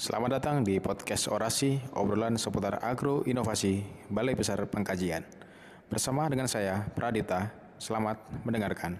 Selamat datang di podcast Orasi, obrolan seputar agro inovasi Balai Besar Pengkajian. Bersama dengan saya, Pradita, selamat mendengarkan.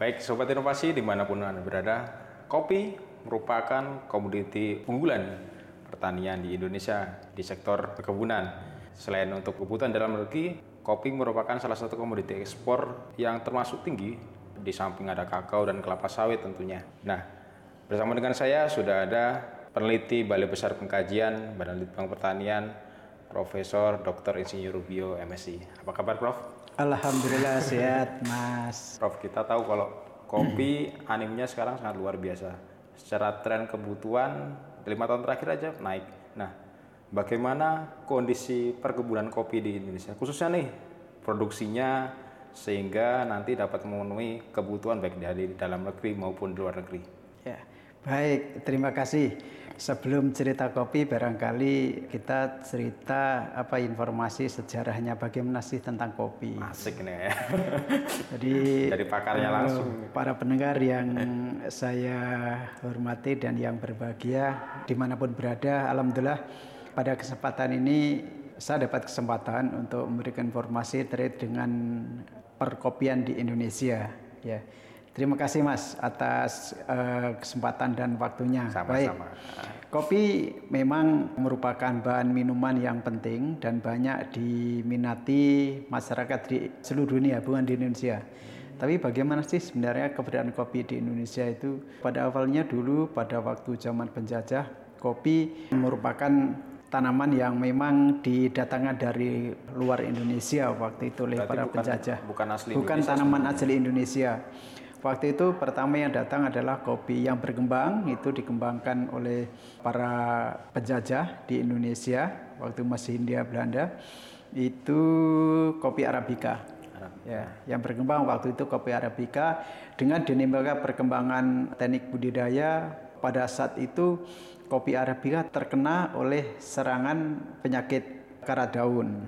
Baik, Sobat Inovasi di mana pun Anda berada, kopi merupakan komoditi unggulan pertanian di Indonesia di sektor perkebunan. Selain untuk kebutuhan dalam negeri, kopi merupakan salah satu komoditi ekspor yang termasuk tinggi di samping ada kakao dan kelapa sawit tentunya. Nah, bersama dengan saya sudah ada peneliti Balai Besar Pengkajian Badan Litbang Pertanian, Profesor Dr. Insinyur Rubio MSI. Apa kabar, Prof? Alhamdulillah sehat, Mas. Prof, kita tahu kalau kopi animnya sekarang sangat luar biasa. Secara tren kebutuhan lima tahun terakhir aja naik. Nah, bagaimana kondisi perkebunan kopi di Indonesia, khususnya nih produksinya sehingga nanti dapat memenuhi kebutuhan baik dari dalam negeri maupun di luar negeri. Ya, baik. Terima kasih. Sebelum cerita kopi, barangkali kita cerita apa informasi sejarahnya bagaimana sih tentang kopi. Asik nih ya. Jadi Dari pakarnya eh, langsung. Para pendengar yang saya hormati dan yang berbahagia di mana pun berada, alhamdulillah pada kesempatan ini saya dapat kesempatan untuk memberikan informasi terkait dengan perkopian di Indonesia. Ya, terima kasih Mas atas eh, kesempatan dan waktunya. Sama-sama. Kopi memang merupakan bahan minuman yang penting dan banyak diminati masyarakat di seluruh dunia, bukan di Indonesia. Tapi bagaimana sih sebenarnya keberadaan kopi di Indonesia itu? Pada awalnya dulu pada waktu zaman penjajah, kopi merupakan tanaman yang memang didatangkan dari luar Indonesia waktu itu oleh Berarti para bukan- penjajah. bukan asli Bukan Indonesia tanaman asli Indonesia. Waktu itu pertama yang datang adalah kopi yang berkembang itu dikembangkan oleh para penjajah di Indonesia waktu masih Hindia Belanda itu kopi arabica. Ya, yang berkembang waktu itu kopi arabica dengan dinamika perkembangan teknik budidaya pada saat itu kopi arabica terkena oleh serangan penyakit karat daun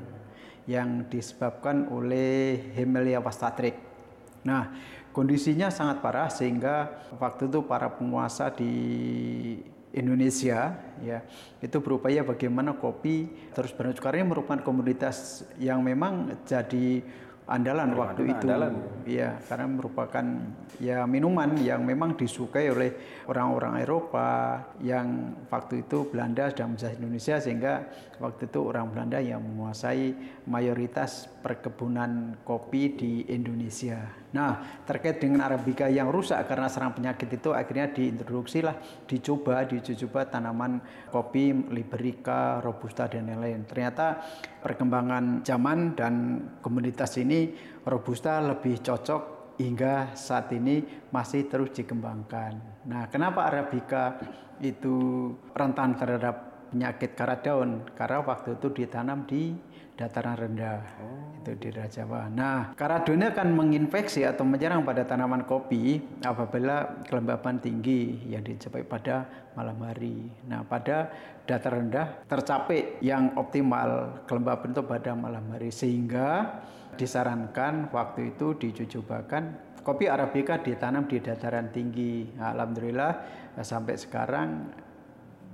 yang disebabkan oleh Hemelia wastatrik. Nah, kondisinya sangat parah sehingga waktu itu para penguasa di Indonesia ya itu berupaya bagaimana kopi terus ini merupakan komoditas yang memang jadi andalan waktu itu andalan. ya karena merupakan ya minuman yang memang disukai oleh orang-orang Eropa yang waktu itu Belanda sedang menjajah Indonesia sehingga waktu itu orang Belanda yang menguasai mayoritas perkebunan kopi di Indonesia. Nah, terkait dengan arabica yang rusak karena serang penyakit itu akhirnya diintroduksilah dicoba dicoba tanaman kopi liberica, robusta dan lain-lain. Ternyata perkembangan zaman dan komunitas ini robusta lebih cocok hingga saat ini masih terus dikembangkan. Nah, kenapa arabica itu rentan terhadap penyakit karat daun? Karena waktu itu ditanam di dataran rendah. Itu di daerah Jawa. Nah, karat daunnya akan menginfeksi atau menyerang pada tanaman kopi apabila kelembapan tinggi yang dicapai pada malam hari. Nah, pada dataran rendah tercapai yang optimal kelembapan itu pada malam hari sehingga disarankan waktu itu dijujubakan kopi arabica ditanam di dataran tinggi. Nah, Alhamdulillah eh, sampai sekarang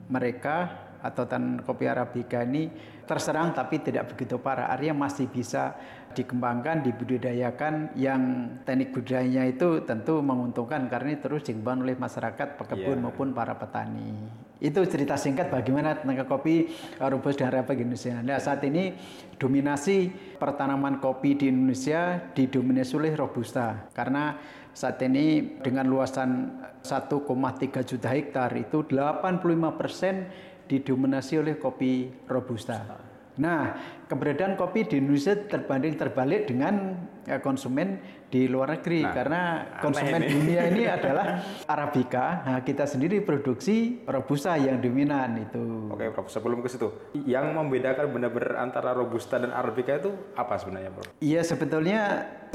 mereka atau tan kopi arabica ini terserang tapi tidak begitu parah. Artinya masih bisa dikembangkan, dibudidayakan yang teknik budidayanya itu tentu menguntungkan karena ini terus dikembangkan oleh masyarakat pekebun Iya. maupun para petani. Itu cerita singkat bagaimana tentang kopi Robusta dan Arabica di Indonesia. Nah, saat ini dominasi pertanaman kopi di Indonesia didominasi oleh Robusta karena saat ini dengan luasan 1,3 juta hektar itu 85% didominasi oleh kopi Robusta. Nah, keberadaan kopi di Indonesia terbanding terbalik dengan ya, konsumen di luar negeri Nah, karena konsumen ini. dunia ini adalah Arabica. Nah, kita sendiri produksi Robusta yang dominan itu. Oke, Prof. Sebelum ke situ, yang membedakan benar-benar antara robusta dan arabica itu apa sebenarnya, Prof? Iya sebetulnya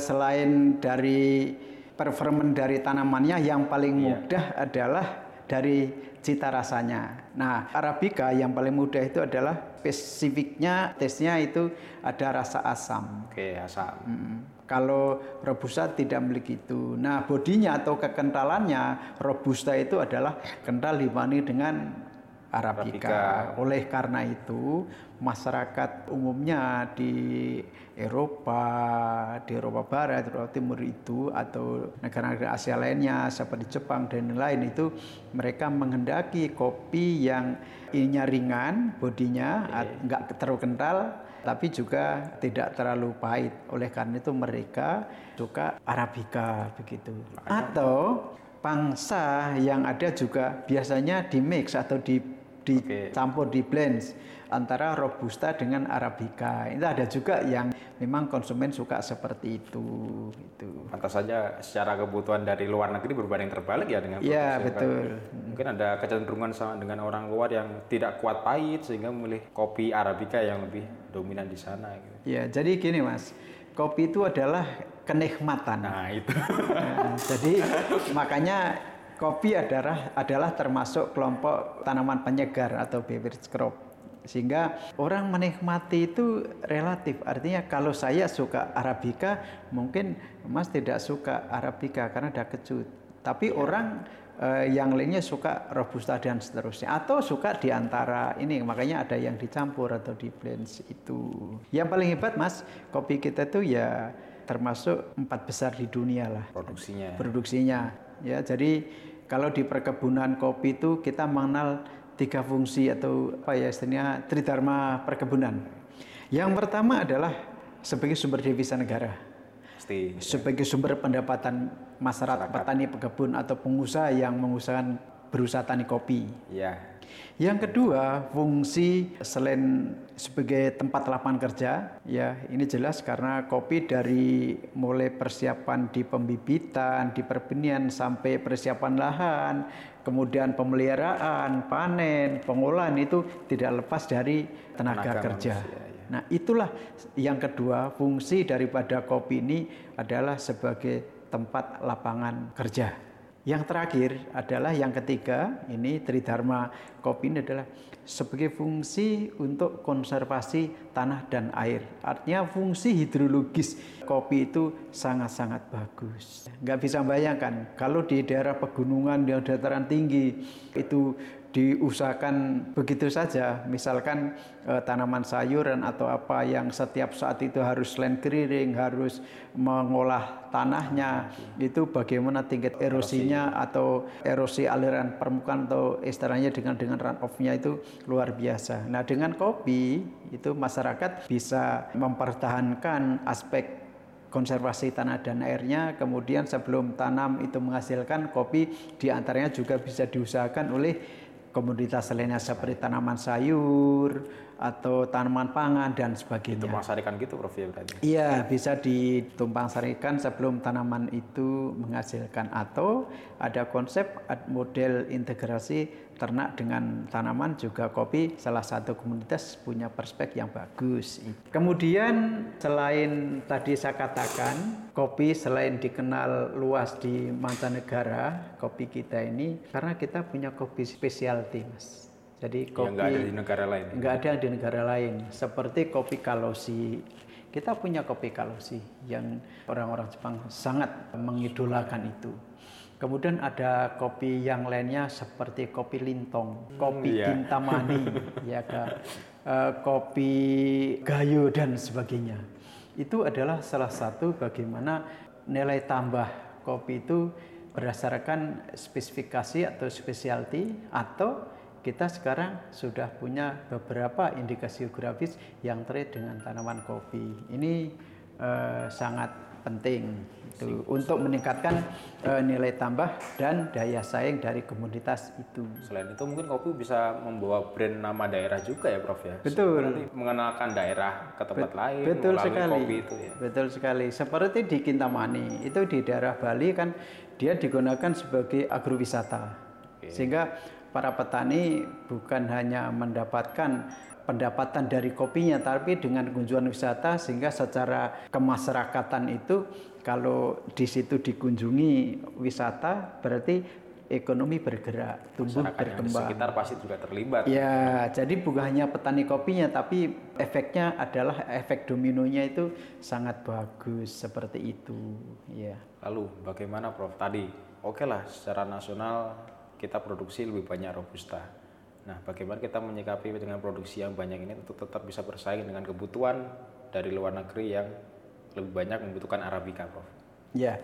selain dari performan dari tanamannya yang paling Iya. mudah adalah dari cita rasanya. Nah, Arabica yang paling mudah itu adalah spesifiknya tesnya itu ada rasa asam. Oke, asam. Mm. Kalau robusta tidak memiliki itu. Nah, bodinya atau kekentalannya robusta itu adalah kental dibanding dengan Arabica. Arabica. Oleh karena itu, masyarakat umumnya di Eropa, di Eropa Barat, Eropa Timur itu atau negara-negara Asia lainnya seperti Jepang dan lain itu mereka menghendaki kopi yang ininya ringan, bodinya enggak terlalu kental tapi juga tidak terlalu pahit. Oleh karena itu mereka suka Arabica begitu. Atau pangsa yang ada juga biasanya di mix atau di dicampur okay. di blend antara robusta dengan arabica. Itu ada juga yang memang konsumen suka seperti itu. Itu. Pantas saja secara kebutuhan dari luar negeri berbanding terbalik ya dengan Iya betul. Mungkin ada kecenderungan sama dengan orang luar yang tidak kuat pahit sehingga memilih kopi arabica yang lebih dominan di sana. Gitu. Ya jadi gini mas, kopi itu adalah kenikmatan. Nah itu. Nah, jadi makanya Kopi adalah adalah termasuk kelompok tanaman penyegar atau beverage crop. Sehingga orang menikmati itu relatif. Artinya kalau saya suka arabica, mungkin Mas tidak suka arabica karena ada kecut. Tapi ya. orang eh, yang lainnya suka robusta dan seterusnya atau suka di antara ini makanya ada yang dicampur atau di blend itu. Yang paling hebat Mas, kopi kita tuh ya termasuk empat besar di dunia lah produksinya. Produksinya ya. Jadi kalau di perkebunan kopi itu kita mengenal tiga fungsi atau apa ya istilahnya tridharma perkebunan. Yang pertama adalah sebagai sumber devisa negara. Pasti. Sebagai sumber pendapatan masyarakat, masyarakat. petani pekebun atau pengusaha yang mengusahakan berusaha tani kopi. Ya. Yang kedua, fungsi selain sebagai tempat lapangan kerja, ya ini jelas karena kopi dari mulai persiapan di pembibitan, di perbenian sampai persiapan lahan, kemudian pemeliharaan, panen, pengolahan itu tidak lepas dari tenaga, tenaga kerja. Manusia, ya. Nah, itulah yang kedua, fungsi daripada kopi ini adalah sebagai tempat lapangan kerja. Yang terakhir adalah yang ketiga, ini Tridharma kopi ini adalah sebagai fungsi untuk konservasi tanah dan air. Artinya fungsi hidrologis kopi itu sangat-sangat bagus. Nggak bisa bayangkan kalau di daerah pegunungan yang dataran tinggi itu diusahakan begitu saja misalkan eh, tanaman sayuran atau apa yang setiap saat itu harus land clearing harus mengolah tanahnya itu bagaimana tingkat erosinya atau erosi aliran permukaan atau istilahnya dengan dengan run off-nya itu luar biasa. Nah, dengan kopi itu masyarakat bisa mempertahankan aspek konservasi tanah dan airnya, kemudian sebelum tanam itu menghasilkan kopi di antaranya juga bisa diusahakan oleh komoditas lainnya seperti tanaman sayur atau tanaman pangan dan sebagainya. Ditumpang sarikan gitu Prof ya berarti? Iya, bisa ditumpang sarikan sebelum tanaman itu menghasilkan atau ada konsep model integrasi ternak dengan tanaman juga kopi salah satu komunitas punya perspek yang bagus. Kemudian selain tadi saya katakan kopi selain dikenal luas di mancanegara kopi kita ini karena kita punya kopi spesialty mas. Jadi kopi nggak ada di negara lain. Nggak ada di negara lain. Seperti kopi kalosi. Kita punya kopi kalosi yang orang-orang Jepang sangat mengidolakan itu Kemudian ada kopi yang lainnya seperti kopi lintong, kopi hmm, kintamani, ya kan, uh, kopi gayo dan sebagainya. Itu adalah salah satu bagaimana nilai tambah kopi itu berdasarkan spesifikasi atau specialty atau kita sekarang sudah punya beberapa indikasi geografis yang terkait dengan tanaman kopi. Ini uh, sangat penting itu untuk meningkatkan uh, nilai tambah dan daya saing dari komunitas itu. Selain itu mungkin kopi bisa membawa brand nama daerah juga ya Prof ya. Betul. Berarti mengenalkan daerah ke tempat Be lain betul sekali. kopi itu ya. Betul sekali. Seperti di Kintamani itu di daerah Bali kan dia digunakan sebagai agrowisata. Okay. Sehingga para petani bukan hanya mendapatkan pendapatan dari kopinya, tapi dengan kunjungan wisata sehingga secara kemasyarakatan itu kalau di situ dikunjungi wisata berarti ekonomi bergerak, tumbuh Masyarakat berkembang. sekitar pasti juga terlibat. Ya, jadi bukan hanya petani kopinya, tapi efeknya adalah efek dominonya itu sangat bagus seperti itu. Ya, Lalu bagaimana Prof? Tadi oke lah secara nasional kita produksi lebih banyak robusta. Nah, bagaimana kita menyikapi dengan produksi yang banyak ini untuk tetap bisa bersaing dengan kebutuhan dari luar negeri yang lebih banyak membutuhkan arabica, Prof. ya.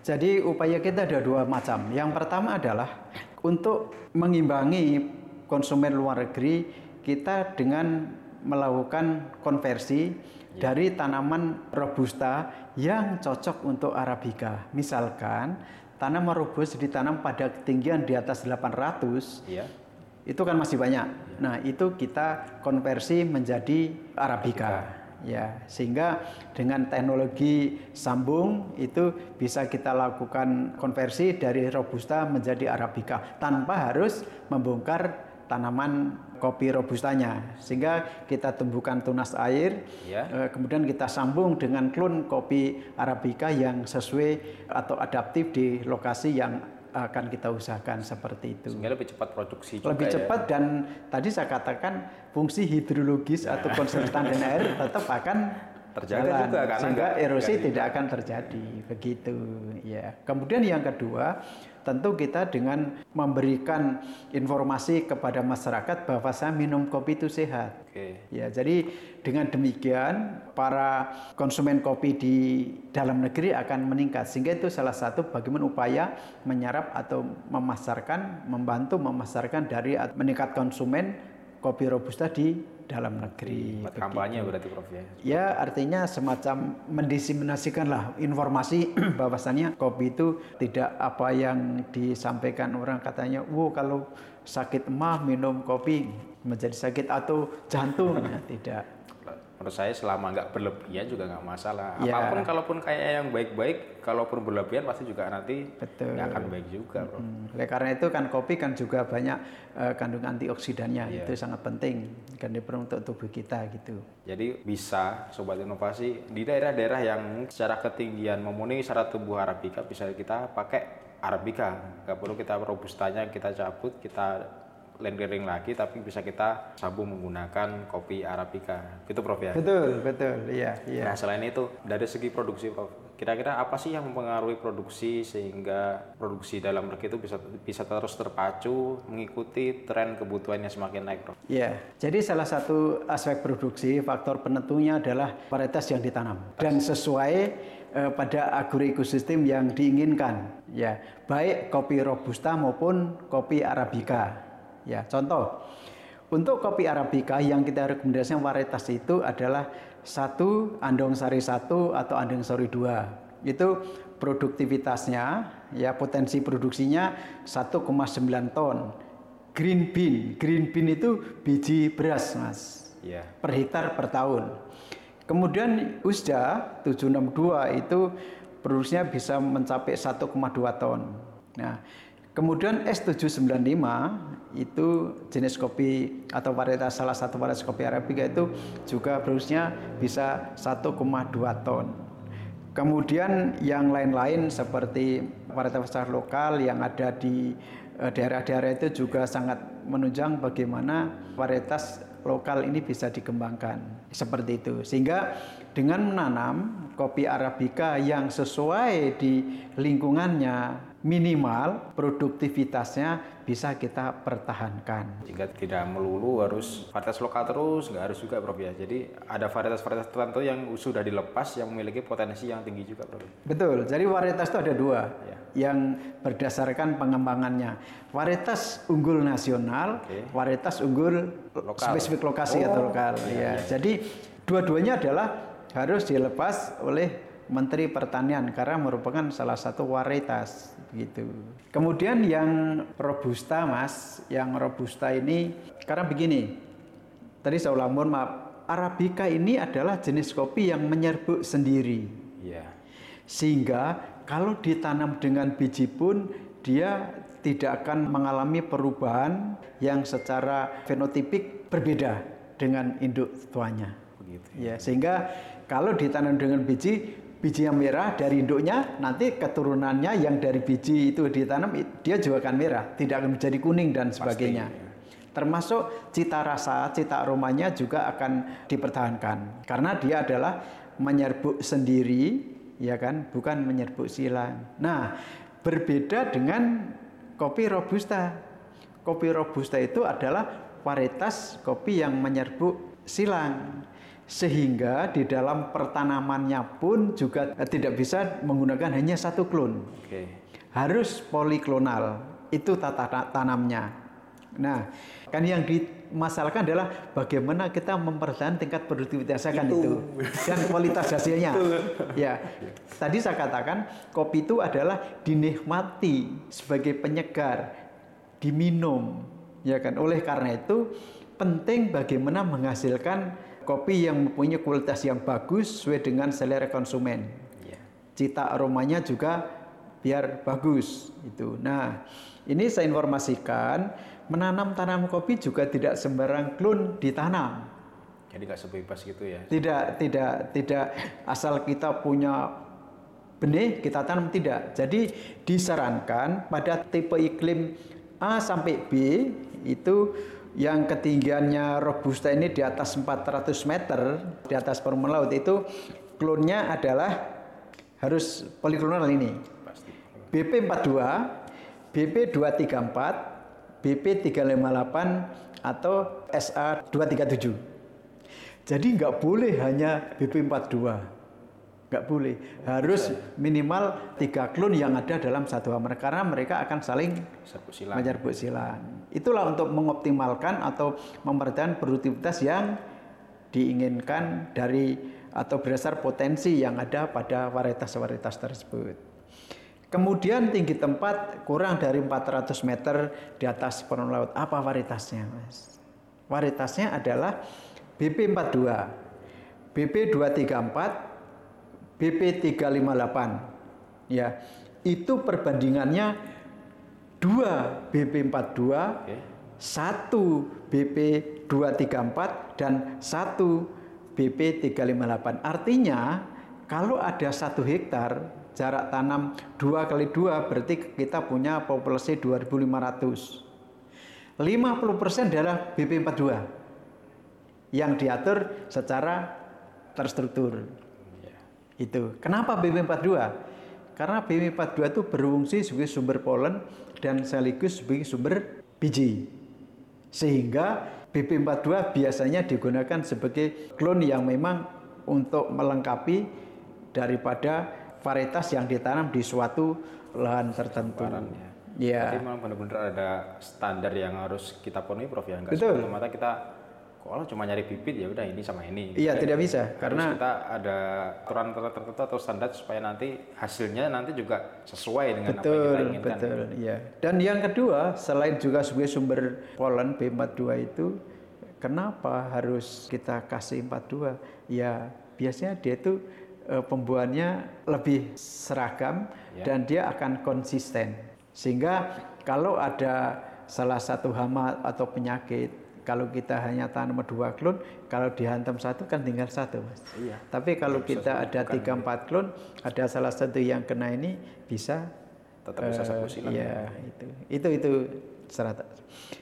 Jadi upaya kita ada dua macam. Yang pertama adalah untuk mengimbangi konsumen luar negeri kita dengan melakukan konversi dari tanaman robusta yang cocok untuk arabica. Misalkan tanaman robusta ditanam pada ketinggian di atas 800 Iya. itu kan masih banyak. Nah, itu kita konversi menjadi arabica. Ya, sehingga dengan teknologi sambung itu bisa kita lakukan konversi dari robusta menjadi arabica tanpa harus membongkar tanaman kopi robustanya. Sehingga kita tumbuhkan tunas air, Ya. eh, kemudian kita sambung dengan klon kopi arabica yang sesuai atau adaptif di lokasi yang akan kita usahakan seperti itu Sehingga lebih cepat produksi juga lebih ya. cepat dan tadi saya katakan fungsi hidrologis atau konsultan dan air tetap akan Terjaga juga, karena sehingga nggak- erosi nggak tidak akan terjadi begitu ya. Kemudian yang kedua tentu kita dengan memberikan informasi kepada masyarakat bahwa saya minum kopi itu sehat. Oke. Ya, jadi dengan demikian para konsumen kopi di dalam negeri akan meningkat. Sehingga itu salah satu bagaimana upaya menyerap atau memasarkan, membantu memasarkan dari at- meningkat konsumen kopi robusta di dalam negeri. Kampanye berarti Prof ya. Ya, artinya semacam mendiseminasikanlah informasi bahwasannya kopi itu tidak apa yang disampaikan orang katanya, "Wow, kalau sakit emah minum kopi menjadi sakit atau jantung." Ya, tidak. Menurut saya selama nggak berlebihan juga nggak masalah. Ya. Apa pun kalaupun kayak yang baik-baik, kalaupun berlebihan pasti juga nanti Betul. nggak akan baik juga, Prof. Hmm, oleh karena itu kan kopi kan juga banyak eh, kandungan antioksidannya, Iya. itu sangat penting kan untuk tubuh kita gitu. Jadi bisa sobat inovasi di daerah-daerah yang secara ketinggian memenuhi syarat tumbuh arabica bisa kita pakai arabica. Nggak perlu kita robustanya kita cabut, kita lengkering lagi tapi bisa kita sambung menggunakan kopi arabica. Gitu Prof ya. Betul, betul, iya, iya. Nah, selain itu dari segi produksi Prof, kira-kira apa sih yang mempengaruhi produksi sehingga produksi dalam negeri itu bisa bisa terus terpacu mengikuti tren kebutuhan yang semakin naik, Prof? Ya, jadi salah satu aspek produksi faktor penentunya adalah varietas yang ditanam dan sesuai eh, pada agroekosistem yang diinginkan. Ya, baik kopi robusta maupun kopi arabica. Ya, contoh untuk kopi arabica yang kita rekomendasikan varietas itu adalah satu andong sari satu atau andong sari dua. Itu produktivitasnya, ya potensi produksinya 1,9 ton green bean. Green bean itu biji beras, Mas. Iya. Per hektar per tahun. Kemudian USDA 762 itu produksinya bisa mencapai 1,2 ton. Nah, kemudian S795 itu jenis kopi atau varietas salah satu varietas kopi arabica itu juga produksinya bisa 1,2 ton. Kemudian yang lain-lain seperti varietas lokal yang ada di eh, daerah-daerah itu juga sangat menunjang bagaimana varietas lokal ini bisa dikembangkan seperti itu. Sehingga dengan menanam kopi arabica yang sesuai di lingkungannya minimal produktivitasnya bisa kita pertahankan. Jika tidak melulu harus varietas lokal terus, nggak harus juga Prof ya. Jadi ada varietas-varietas tertentu yang sudah dilepas yang memiliki potensi yang tinggi juga Prof. Betul. Jadi varietas itu ada dua Ya. yang berdasarkan pengembangannya. Varietas unggul nasional, Oke. varietas unggul Lokal. spesifik lokasi Oh, atau lokal. iya, ya. Jadi dua-duanya adalah harus dilepas oleh Menteri Pertanian karena merupakan salah satu varietas gitu. Kemudian yang robusta, Mas, yang robusta ini karena begini. Tadi saya ulang mohon maaf, arabica ini adalah jenis kopi yang menyerbuk sendiri. Iya. Sehingga kalau ditanam dengan biji pun dia tidak akan mengalami perubahan yang secara fenotipik berbeda dengan induk tuanya. Begitu. Ya, sehingga kalau ditanam dengan biji bijinya merah dari induknya, nanti keturunannya yang dari biji itu ditanam dia juga akan merah, tidak akan menjadi kuning dan sebagainya. Pasti. Termasuk cita rasa, cita aromanya juga akan dipertahankan karena dia adalah menyerbuk sendiri, ya kan, bukan menyerbuk silang. Nah, berbeda dengan kopi robusta. Kopi robusta itu adalah varietas kopi yang menyerbuk silang sehingga di dalam pertanamannya pun juga tidak bisa menggunakan hanya satu klon. Okay. Harus poliklonal. Itu tata tanamnya. Nah, kan yang dimasalahkan adalah bagaimana kita mempertahankan tingkat produktivitas kan itu. itu dan kualitas hasilnya. ya. Tadi saya katakan kopi itu adalah dinikmati sebagai penyegar, diminum, ya kan. Oleh karena itu penting bagaimana menghasilkan kopi yang mempunyai kualitas yang bagus sesuai dengan selera konsumen. Ya. Cita aromanya juga biar bagus itu. Nah, ini saya informasikan menanam tanam kopi juga tidak sembarang klon ditanam. Jadi nggak sebebas gitu ya? Tidak, tidak, tidak asal kita punya benih kita tanam tidak. Jadi disarankan pada tipe iklim A sampai B itu yang ketinggiannya robusta ini di atas 400 meter di atas permukaan laut itu klonnya adalah harus poliklonal ini. BP42, BP234, BP358 atau SA237. Jadi nggak boleh hanya BP42 nggak boleh. Harus minimal tiga klon yang ada dalam satu hammer karena mereka akan saling menyerbuk silang. itulah untuk mengoptimalkan atau mempertahankan produktivitas yang diinginkan dari atau berdasar potensi yang ada pada varietas-varietas tersebut. Kemudian tinggi tempat kurang dari 400 meter di atas permukaan laut. Apa varietasnya mas? Varietasnya adalah BP42 BP234 BP 358 ya itu perbandingannya 2 BP 42 okay. 1 BP 234 dan 1 BP 358 artinya kalau ada satu hektar jarak tanam 2 kali 2 berarti kita punya populasi 2500 50% adalah BP 42 yang diatur secara terstruktur itu. Kenapa BB42? Karena BB42 itu berfungsi sebagai sumber polen dan sekaligus sebagai sumber biji. Sehingga BB42 biasanya digunakan sebagai klon yang memang untuk melengkapi daripada varietas yang ditanam di suatu lahan tertentu. Ya. Ya. Jadi memang benar-benar ada standar yang harus kita penuhi, Prof. Ya, enggak Betul. mata kita kalau cuma nyari bibit ya udah ini sama ini. Iya tidak bisa Harus karena kita ada aturan tertentu atau standar supaya nanti hasilnya nanti juga sesuai dengan betul, apa yang kita inginkan. Betul, iya. Dan yang kedua selain juga sebagai sumber polen B42 itu kenapa harus kita kasih 42? Ya biasanya dia itu e, pembuahannya lebih seragam ya. dan dia akan konsisten. Sehingga kalau ada salah satu hama atau penyakit kalau kita hanya tanam dua klon, kalau dihantam satu kan tinggal satu, mas. Iya. Tapi kalau kita ada tiga empat klon, ada salah satu yang kena ini bisa tetap bisa uh, silang. Iya, itu. Itu itu syarat.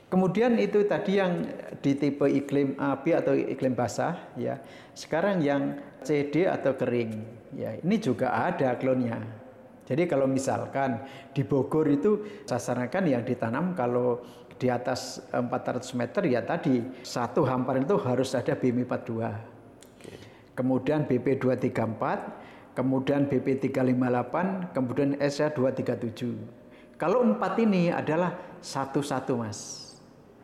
Kemudian itu tadi yang di tipe iklim api atau iklim basah, ya. Sekarang yang CD atau kering, ya. Ini juga ada klonnya. Jadi kalau misalkan di Bogor itu sasaran yang ditanam kalau di atas 400 meter ya tadi satu hamparan itu harus ada BM 42. Kemudian BP 234, kemudian BP 358, kemudian SA 237. Kalau empat ini adalah satu-satu mas.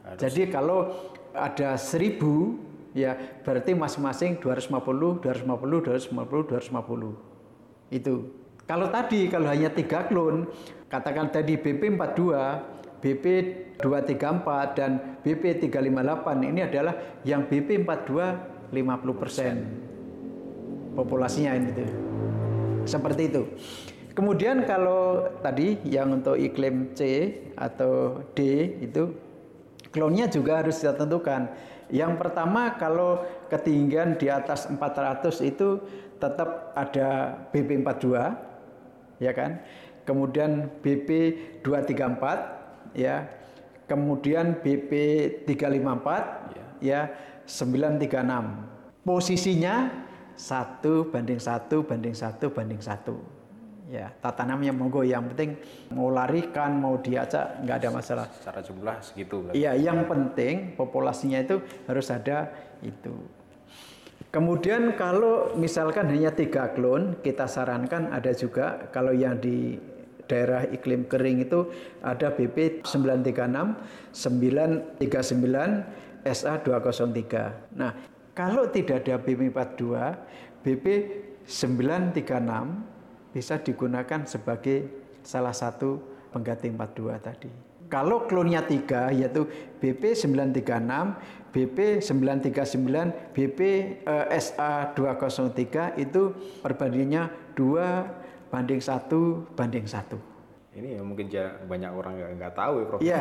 Harus. Jadi kalau ada seribu ya berarti masing-masing 250, 250, 250, 250. Itu. Kalau tadi kalau hanya tiga klon, katakan tadi BP 42 BP 234 dan BP 358 ini adalah yang BP 42 50 persen populasinya itu seperti itu. Kemudian kalau tadi yang untuk iklim C atau D itu klonnya juga harus kita tentukan. Yang pertama kalau ketinggian di atas 400 itu tetap ada BP42 ya kan. Kemudian BP 234 ya. Kemudian BP 354 ya, ya 936. Posisinya satu banding satu banding satu banding satu. Ya tata namanya monggo. Yang penting mau larikan mau diajak nggak ada masalah. Secara jumlah segitu iya yang penting populasinya itu harus ada itu. Kemudian kalau misalkan hanya tiga klon kita sarankan ada juga kalau yang di daerah iklim kering itu ada BP 936 939 SA 203 nah kalau tidak ada BP 42 BP 936 bisa digunakan sebagai salah satu pengganti 42 tadi. Kalau klonnya tiga yaitu BP 936, BP 939, BP eh, SA 203 itu perbandingannya 2 banding 1 banding 1. Ini ya mungkin banyak orang yang nggak tahu ya Prof. Iya,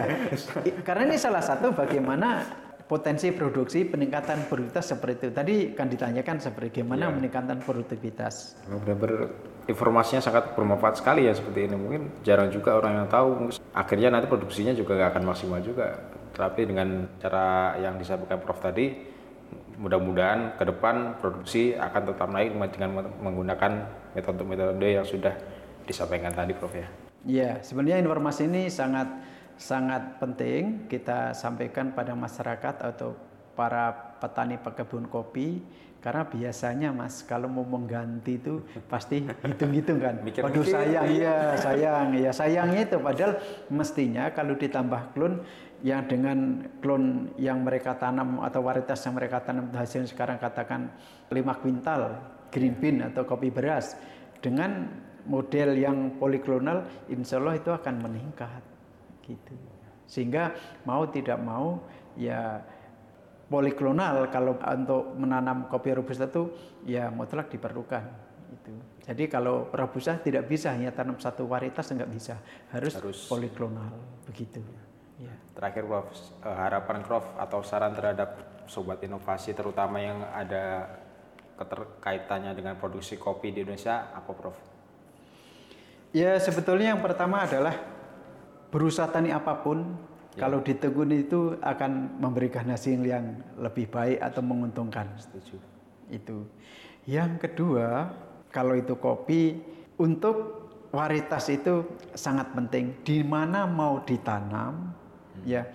karena ini salah satu bagaimana potensi produksi peningkatan produktivitas seperti itu. Tadi kan ditanyakan seperti bagaimana ya. meningkatan produktivitas. Benar-benar informasinya sangat bermanfaat sekali ya seperti ini. Mungkin jarang juga orang yang tahu. Akhirnya nanti produksinya juga nggak akan maksimal juga. Tapi dengan cara yang disampaikan Prof tadi, mudah-mudahan ke depan produksi akan tetap naik dengan menggunakan metode-metode yang sudah disampaikan tadi Prof ya. Iya, sebenarnya informasi ini sangat sangat penting. Kita sampaikan pada masyarakat atau para petani pekebun kopi karena biasanya mas kalau mau mengganti itu pasti hitung-hitung kan. Mikir Waduh sayang. Ya sayang. Ya sayangnya itu. Padahal mestinya kalau ditambah klon yang dengan klon yang mereka tanam atau varietas yang mereka tanam hasil sekarang katakan 5 kuintal green bean atau kopi beras dengan model yang poliklonal insya Allah itu akan meningkat gitu. Sehingga mau tidak mau ya poliklonal kalau untuk menanam kopi robusta itu ya mutlak diperlukan itu. Jadi kalau robusta tidak bisa hanya tanam satu varietas enggak bisa, harus, harus poliklonal begitu. Ya. Terakhir Prof, eh, harapan Prof atau saran terhadap sobat inovasi terutama yang ada keterkaitannya dengan produksi kopi di Indonesia apa Prof? Ya sebetulnya yang pertama adalah berusaha tani apa pun Ya. Kalau ditekuni itu akan memberikan hasil yang lebih baik atau menguntungkan. Setuju. Itu. Yang kedua, kalau itu kopi untuk varietas itu sangat penting. Di mana mau ditanam. Ya.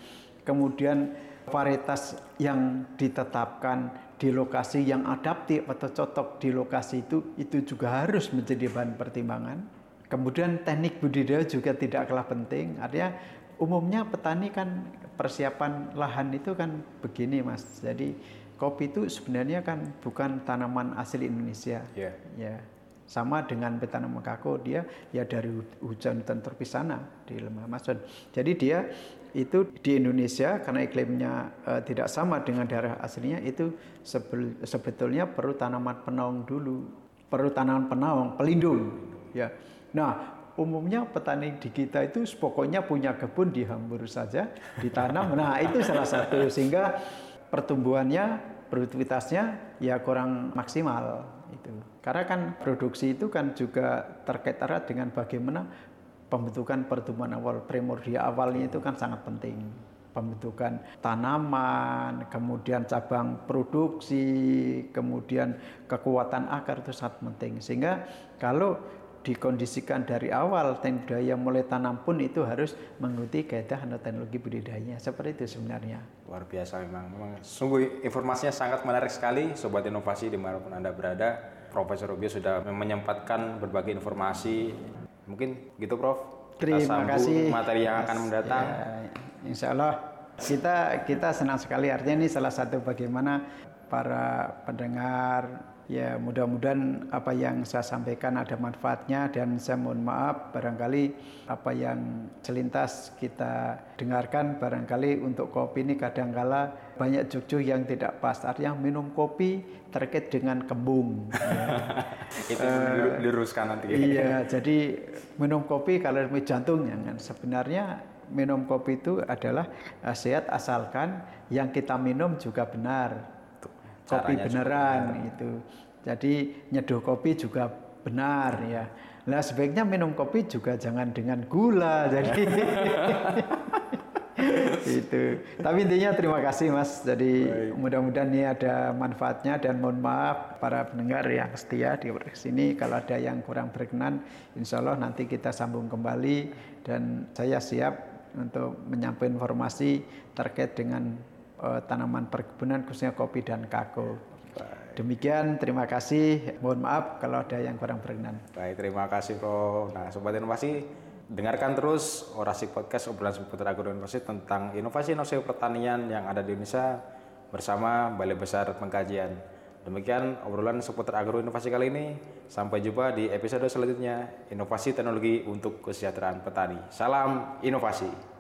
Kemudian varietas yang ditetapkan di lokasi yang adaptif atau cocok di lokasi itu itu juga harus menjadi bahan pertimbangan. Kemudian teknik budidaya juga tidak kalah penting. Artinya umumnya petani kan persiapan lahan itu kan begini mas. Jadi kopi itu sebenarnya kan bukan tanaman asli Indonesia. Yeah. Ya. Sama dengan petani kakao dia ya dari hujan hutan tropis sana di lemah Amazon. Jadi dia itu di Indonesia karena iklimnya uh, tidak sama dengan daerah aslinya itu sebetulnya perlu tanaman penaung dulu, perlu tanaman penaung pelindung ya. Nah, umumnya petani di kita itu pokoknya punya kebun dihambur saja, ditanam. Nah, itu salah satu sehingga pertumbuhannya, produktivitasnya ya kurang maksimal itu. Karena kan produksi itu kan juga terkait erat dengan bagaimana pembentukan pertumbuhan awal primordial awalnya itu kan sangat penting. Pembentukan tanaman, kemudian cabang produksi, kemudian kekuatan akar itu sangat penting. Sehingga kalau dikondisikan dari awal teknik budidaya mulai tanam pun itu harus mengikuti kaidah teknologi budidayanya. Seperti itu sebenarnya. Luar biasa memang. Memang sungguh informasinya sangat menarik sekali sobat inovasi di mana pun anda berada. Profesor Rubio sudah menyempatkan berbagai informasi mungkin gitu Prof. Terima kasih. materi yang akan mendatang. Ya, Insya Allah kita kita senang sekali. Artinya ini salah satu bagaimana para pendengar Ya mudah-mudahan apa yang saya sampaikan ada manfaatnya. Dan saya mohon maaf barangkali apa yang selintas kita dengarkan barangkali untuk kopi ini kadangkala banyak cucu yang tidak pas. Artinya minum kopi terkait dengan kembung. ya. Itu uh, diluruskan nanti. Iya, jadi minum kopi kalau jantung jangan. Sebenarnya minum kopi itu adalah sehat asalkan yang kita minum juga benar kopi Caranya beneran itu. Jadi nyeduh kopi juga benar ya. Nah sebaiknya minum kopi juga jangan dengan gula. Jadi itu. Tapi intinya terima kasih Mas. Jadi mudah-mudahan ini ada manfaatnya dan mohon maaf para pendengar yang setia di sini kalau ada yang kurang berkenan, insya Allah nanti kita sambung kembali dan saya siap untuk menyampaikan informasi terkait dengan uh, tanaman perkebunan khususnya kopi dan kakao. Demikian, terima kasih. Mohon maaf kalau ada yang kurang berkenan. Baik, terima kasih Prof. Nah, Sobat Inovasi, dengarkan terus Orasi Podcast obrolan seputar agroinovasi tentang inovasi-inovasi pertanian yang ada di Indonesia bersama Balai Besar Pengkajian. Demikian obrolan seputar agroinovasi kali ini. Sampai jumpa di episode selanjutnya. Inovasi teknologi untuk kesejahteraan petani. Salam inovasi.